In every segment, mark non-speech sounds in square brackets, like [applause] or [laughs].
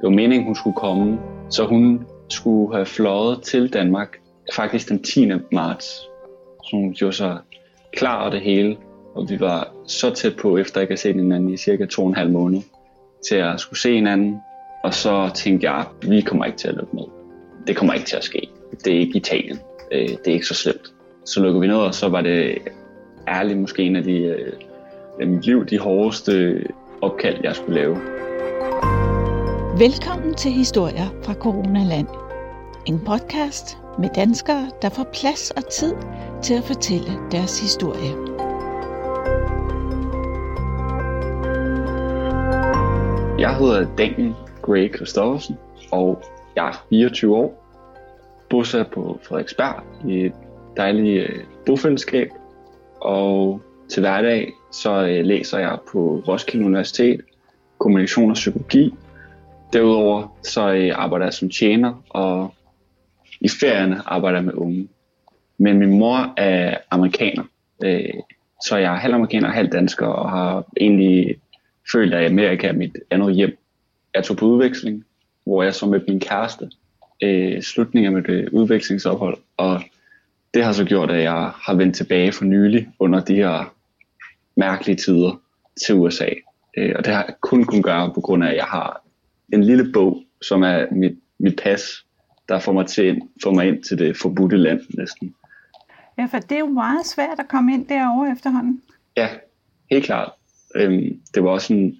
det var meningen, hun skulle komme, så hun skulle have fløjet til Danmark faktisk den 10. marts. Så hun gjorde sig klar og det hele, og vi var så tæt på, efter ikke at set hinanden i cirka to og en halv måned, til at skulle se hinanden. Og så tænkte jeg, vi kommer ikke til at lukke ned. Det kommer ikke til at ske. Det er ikke Italien. Øh, det er ikke så slemt. Så lukkede vi ned, og så var det ærligt måske en af de, øh, af mit liv, de hårdeste opkald, jeg skulle lave. Velkommen til Historier fra Coronaland. En podcast med danskere, der får plads og tid til at fortælle deres historie. Jeg hedder Daniel Gray Christoffersen, og jeg er 24 år. Bosat på Frederiksberg i et dejligt øh, bofællesskab. Og til hverdag så øh, læser jeg på Roskilde Universitet kommunikation og psykologi. Derudover så øh, arbejder jeg som tjener, og i ferierne arbejder jeg med unge. Men min mor er amerikaner, øh, så jeg er halv amerikaner og halv dansker, og har egentlig følt, at Amerika er mit andet hjem. Jeg tog på udveksling, hvor jeg så med min kæreste øh, slutningen af mit øh, udvekslingsophold, og det har så gjort, at jeg har vendt tilbage for nylig under de her mærkelige tider til USA. Øh, og det har jeg kun kunnet gøre på grund af, at jeg har en lille bog, som er mit, mit pas, der får mig, til, får mig ind til det forbudte land næsten. Ja, for det er jo meget svært at komme ind derovre efterhånden. Ja, helt klart. Øhm, det var også en,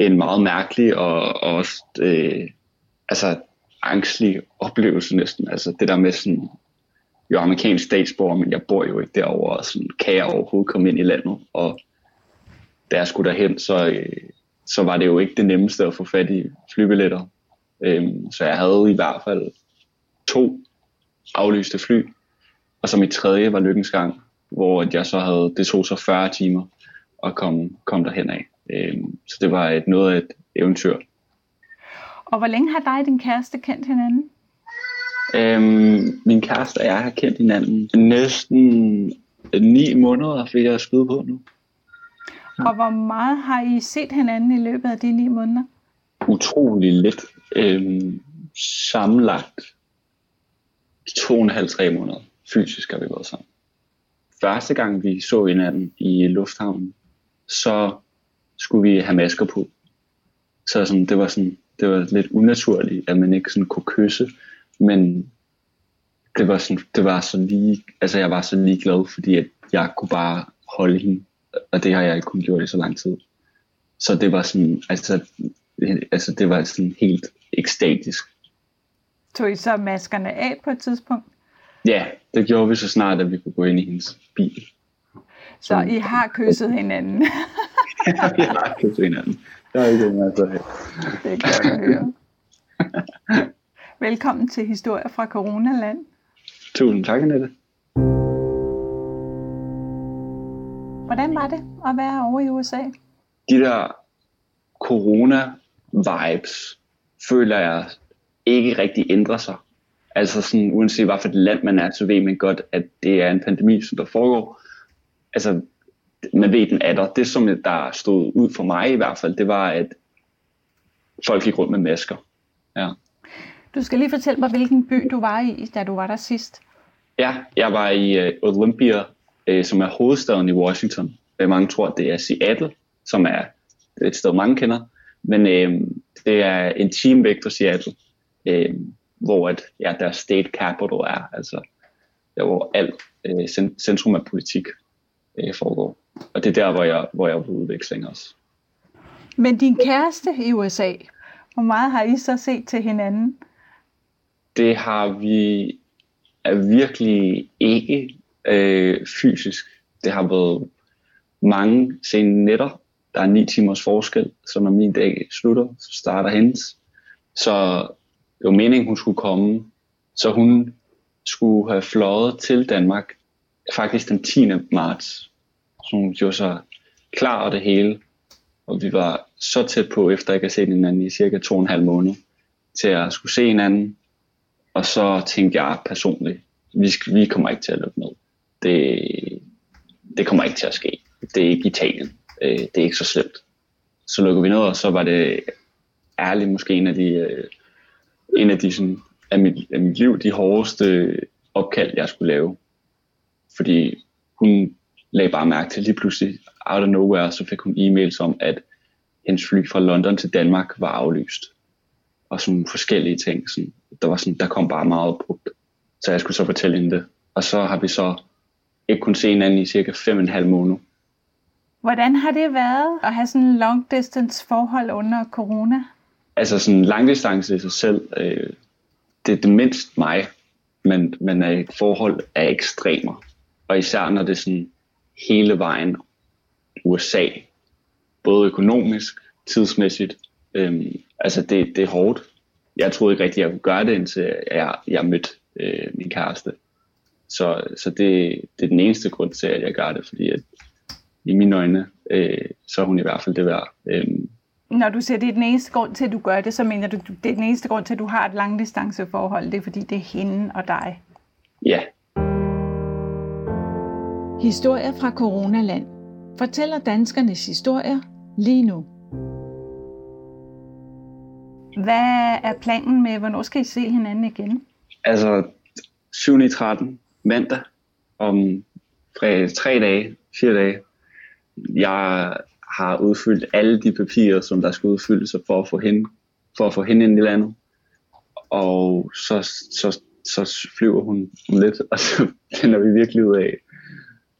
en meget mærkelig og, og også øh, altså, angstlig oplevelse næsten. Altså det der med sådan, jo amerikansk statsborger, men jeg bor jo ikke derovre, og sådan, kan jeg overhovedet komme ind i landet? Og da jeg skulle derhen, så, øh, så var det jo ikke det nemmeste at få fat i flybilletter. Øhm, så jeg havde i hvert fald to aflyste fly, og så mit tredje var lykkens gang, hvor jeg så havde, det tog så 40 timer at komme, komme derhen af. Øhm, så det var et, noget af et eventyr. Og hvor længe har dig og din kæreste kendt hinanden? Øhm, min kæreste og jeg har kendt hinanden næsten ni måneder, fik jeg skyde på nu. Og hvor meget har I set hinanden i løbet af de ni måneder? Utrolig lidt. Øhm, sammenlagt to og en halv, tre måneder. Fysisk har vi været sammen. Første gang vi så hinanden i lufthavnen, så skulle vi have masker på. Så sådan, det var sådan, det var lidt unaturligt, at man ikke sådan kunne kysse, men det var, sådan, det var så lige, altså jeg var så ligeglad, fordi at jeg kunne bare holde hende, og det har jeg ikke kun gjort i så lang tid. Så det var sådan, altså, altså det var sådan helt ekstatisk. Tog I så maskerne af på et tidspunkt? Ja, det gjorde vi så snart, at vi kunne gå ind i hendes bil. Så I har kysset hinanden? ja, [laughs] vi har kysset hinanden. Der er ikke noget at Det er godt at høre. Velkommen til Historier fra Coronaland. Tusind tak, Annette. Hvordan var det at være over i USA? De der corona-vibes føler jeg ikke rigtig ændrer sig. Altså sådan, uanset hvad for et land man er, så ved man godt, at det er en pandemi, som der foregår. Altså, man ved, den er der. Det, som der stod ud for mig i hvert fald, det var, at folk gik rundt med masker. Ja. Du skal lige fortælle mig, hvilken by du var i, da du var der sidst. Ja, jeg var i uh, Olympia, uh, som er hovedstaden i Washington. Uh, mange tror, det er Seattle, som er et sted, mange kender. Men uh, det er en time væk fra Seattle, uh, hvor at, ja, der state capital er, altså der, hvor alt uh, centrum af politik uh, foregår. Og det er der, hvor jeg, hvor jeg er på udveksling også. Men din kæreste i USA, hvor meget har I så set til hinanden? Det har vi er virkelig ikke øh, fysisk. Det har været mange sene nætter. Der er ni timers forskel, så når min dag slutter, så starter hendes. Så det var meningen, hun skulle komme. Så hun skulle have fløjet til Danmark faktisk den 10. marts. Så hun gjorde sig klar og det hele. Og vi var så tæt på, efter ikke at set hinanden i cirka to og en halv måned, til at skulle se hinanden. Og så tænkte jeg personligt, vi, vi kommer ikke til at lukke ned. Det, det kommer ikke til at ske. Det er ikke Italien. Øh, det er ikke så slemt. Så lukker vi ned, og så var det ærligt måske en af de, øh, en af de sådan, af, mit, af mit liv, de hårdeste opkald, jeg skulle lave. Fordi hun lagde bare mærke til lige pludselig, out of nowhere, så fik hun e-mails om, at hendes fly fra London til Danmark var aflyst. Og sådan forskellige ting. Sådan, der, var sådan, der kom bare meget brugt. Så jeg skulle så fortælle hende det. Og så har vi så ikke kun se hinanden i cirka fem og en halv måned. Hvordan har det været at have sådan en long distance forhold under corona? Altså sådan langdistance i sig selv, øh, det er det mindst mig, men, men et forhold er ekstremer. Og især når det er sådan hele vejen USA, både økonomisk, tidsmæssigt. Øhm, altså det, det er hårdt. Jeg troede ikke rigtig, at jeg kunne gøre det, indtil jeg, jeg mødte øh, min kæreste. Så, så det, det er den eneste grund til, at jeg gør det, fordi at i mine øjne, øh, så er hun i hvert fald det værd. Øhm, Når du siger, det er den eneste grund til, at du gør det, så mener du, det er den eneste grund til, at du har et langdistanceforhold. Det er fordi, det er hende og dig. ja, Historier fra Coronaland fortæller danskernes historier lige nu. Hvad er planen med, hvornår skal I se hinanden igen? altså 7 mandag, om tre, tre dage, fire dage. Jeg har udfyldt alle de papirer, som der skal udfyldes for at få hende, for at få hende ind i landet. Og så, så, så flyver hun lidt, [laughs] og så finder vi virkelig ud af,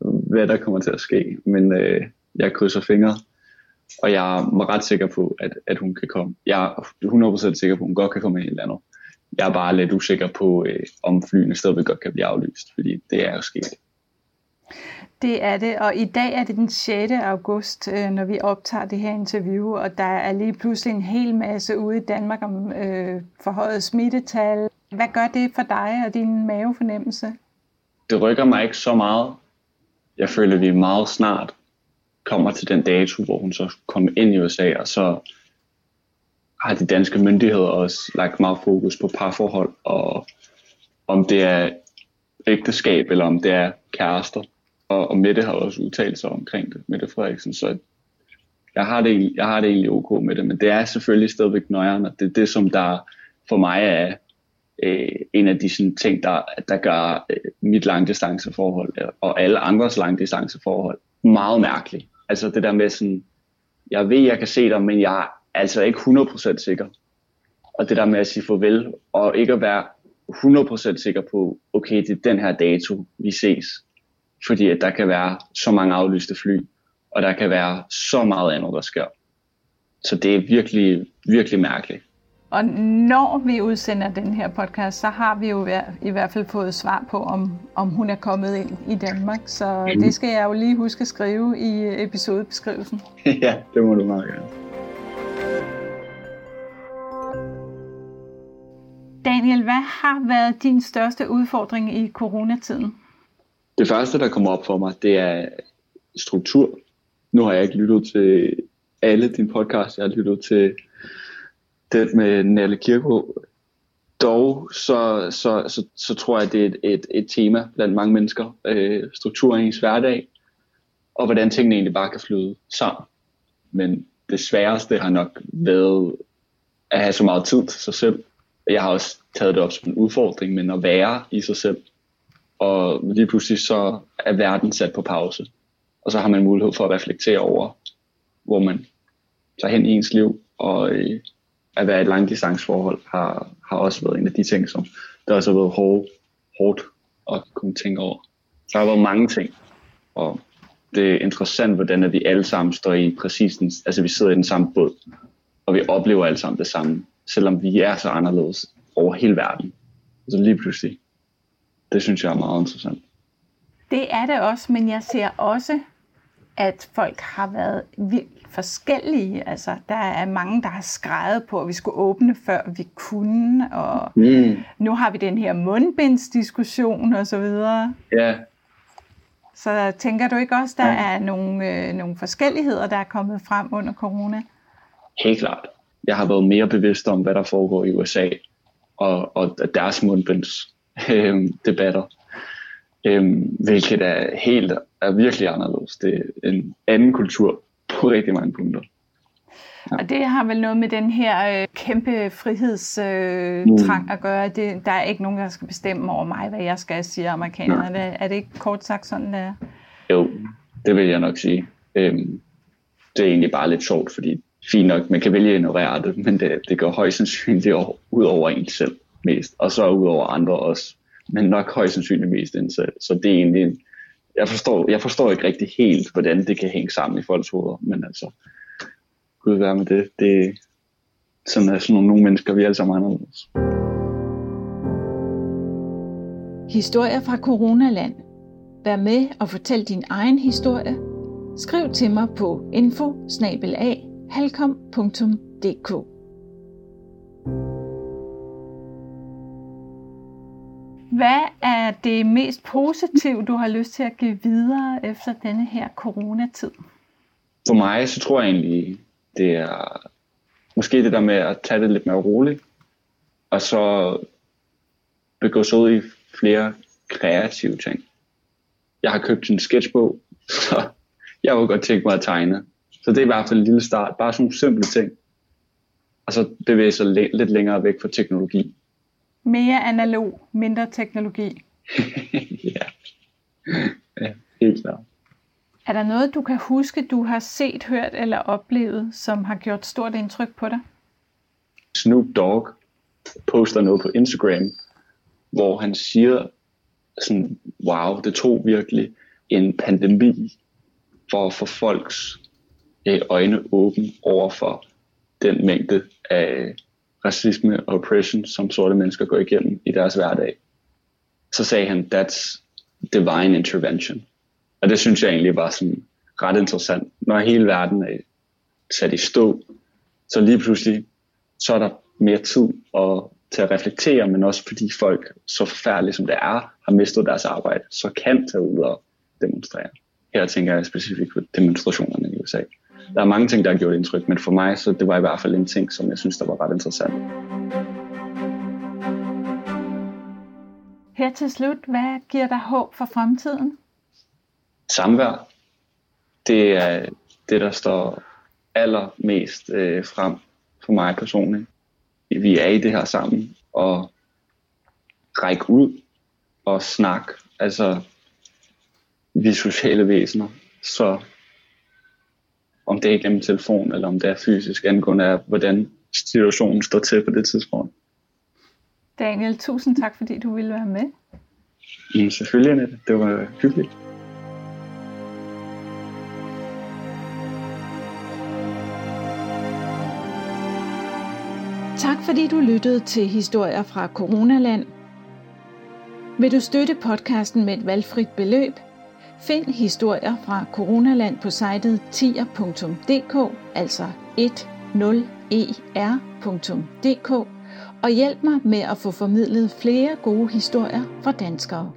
hvad der kommer til at ske. Men øh, jeg krydser fingre, og jeg er ret sikker på, at, at hun kan komme. Jeg er 100% sikker på, at hun godt kan komme ind i landet. Jeg er bare lidt usikker på, øh, om flyene stadigvæk godt kan blive aflyst, fordi det er jo sket. Det er det, og i dag er det den 6. august, øh, når vi optager det her interview, og der er lige pludselig en hel masse ude i Danmark om øh, forhøjet smittetal. Hvad gør det for dig og din mavefornemmelse? Det rykker mig ikke så meget. Jeg føler, at vi meget snart kommer til den dato, hvor hun så kommer ind i USA, og så har de danske myndigheder også lagt meget fokus på parforhold, og om det er ægteskab, eller om det er kærester. Og, og Mette har også udtalt sig omkring det, Mette Frederiksen, så jeg har, det, jeg har det egentlig ok med det, men det er selvfølgelig stadigvæk nøjeren, og det er det, som der for mig er øh, en af de sådan, ting, der, der gør øh, mit langdistanceforhold øh, og alle andres langdistanceforhold meget mærkeligt. Altså det der med sådan, jeg ved, jeg kan se dig, men jeg altså ikke 100% sikker. Og det der med at sige farvel, og ikke at være 100% sikker på, okay, det er den her dato, vi ses. Fordi at der kan være så mange aflyste fly, og der kan være så meget andet, der sker. Så det er virkelig, virkelig mærkeligt. Og når vi udsender den her podcast, så har vi jo i hvert fald fået svar på, om, om hun er kommet ind i Danmark. Så det skal jeg jo lige huske at skrive i episodebeskrivelsen. [laughs] ja, det må du meget gerne. Daniel, hvad har været din største udfordring i coronatiden? Det første, der kommer op for mig, det er struktur. Nu har jeg ikke lyttet til alle dine podcasts. Jeg har lyttet til den med Nalle Kirkegaard. Dog så, så, så, så tror jeg, det er et, et, et tema blandt mange mennesker. Øh, struktur i ens hverdag, og hvordan tingene egentlig bare kan flyde sammen. Men det sværeste har nok været at have så meget tid til sig selv. Jeg har også taget det op som en udfordring, men at være i sig selv. Og lige pludselig så er verden sat på pause. Og så har man mulighed for at reflektere over, hvor man tager hen i ens liv. Og øh, at være i et langdistanceforhold har, har også været en af de ting, som der også har været hårdt, hårdt at kunne tænke over. Der har været mange ting, og det er interessant, hvordan at vi alle sammen står i præcis den, altså vi sidder i den samme båd, og vi oplever alle sammen det samme, selvom vi er så anderledes over hele verden. Så lige pludselig, det synes jeg er meget interessant. Det er det også, men jeg ser også, at folk har været vildt forskellige. Altså, der er mange, der har skrevet på, at vi skulle åbne, før vi kunne, og Mm. nu har vi den her mundbindsdiskussion og så videre. Ja, Så tænker du ikke også, der Ja. er nogle, øh, nogle forskelligheder, der er kommet frem under corona? helt klart. Jeg har været mere bevidst om, hvad der foregår i USA, og, og deres mundbinds øhm, debatter. Øhm, hvilket er helt, er virkelig anderledes. Det er en anden kultur på rigtig mange punkter. Ja. Og det har vel noget med den her øh, kæmpe frihedstrang øh, mm. at gøre. Det, der er ikke nogen, der skal bestemme over mig, hvad jeg skal sige amerikanerne. Ja. Er det ikke kort sagt sådan, der? Jo, det vil jeg nok sige. Øhm, det er egentlig bare lidt sjovt, fordi fint nok, man kan vælge at ignorere det, men det, det går højst sandsynligt ud over en selv mest, og så ud over andre også, men nok højst sandsynligt mest en selv. Så det er egentlig, jeg forstår, jeg forstår ikke rigtig helt, hvordan det kan hænge sammen i folks hoveder, men altså, gud være med det, det sådan er sådan nogle, nogle mennesker, vi er alle sammen anderledes. Historier fra Coronaland. Vær med og fortæl din egen historie. Skriv til mig på info halkom.dk. Hvad er det mest positive, du har lyst til at give videre efter denne her coronatid? For mig, så tror jeg egentlig, det er måske det der med at tage det lidt mere roligt, og så begå sig ud i flere kreative ting. Jeg har købt en sketchbog, [laughs] så jeg vil godt tænke mig at tegne. Så det er i hvert fald en lille start. Bare sådan nogle simple ting. Og så bevæge sig lidt længere væk fra teknologi. Mere analog, mindre teknologi. [laughs] ja. ja, helt klart. Er der noget, du kan huske, du har set, hørt eller oplevet, som har gjort stort indtryk på dig? Snoop Dogg poster noget på Instagram, hvor han siger sådan, wow, det tog virkelig en pandemi for at få folks øjne åbne over for den mængde af racisme og oppression, som sorte mennesker går igennem i deres hverdag. Så sagde han, that's divine intervention. Og det synes jeg egentlig var sådan ret interessant. Når hele verden er sat i stå, så lige pludselig, så er der mere tid og, til at reflektere, men også fordi folk, så forfærdeligt som det er, har mistet deres arbejde, så kan tage ud og demonstrere. Her tænker jeg specifikt på demonstrationerne i USA. Der er mange ting, der har gjort indtryk, men for mig, så det var i hvert fald en ting, som jeg synes, der var ret interessant. Her til slut, hvad giver dig håb for fremtiden? Samvær. Det er det, der står allermest øh, frem for mig personligt. Vi er i det her sammen, og række ud og snak. Altså, vi er sociale væsener, så om det er gennem telefon, eller om det er fysisk, angående af, hvordan situationen står til på det tidspunkt. Daniel, tusind tak, fordi du ville være med. Jamen, selvfølgelig, Annette. Det var hyggeligt. Tak fordi du lyttede til historier fra Coronaland. Vil du støtte podcasten med et valgfrit beløb, Find historier fra Coronaland på sitet tier.dk, altså 10er.dk, og hjælp mig med at få formidlet flere gode historier fra danskere.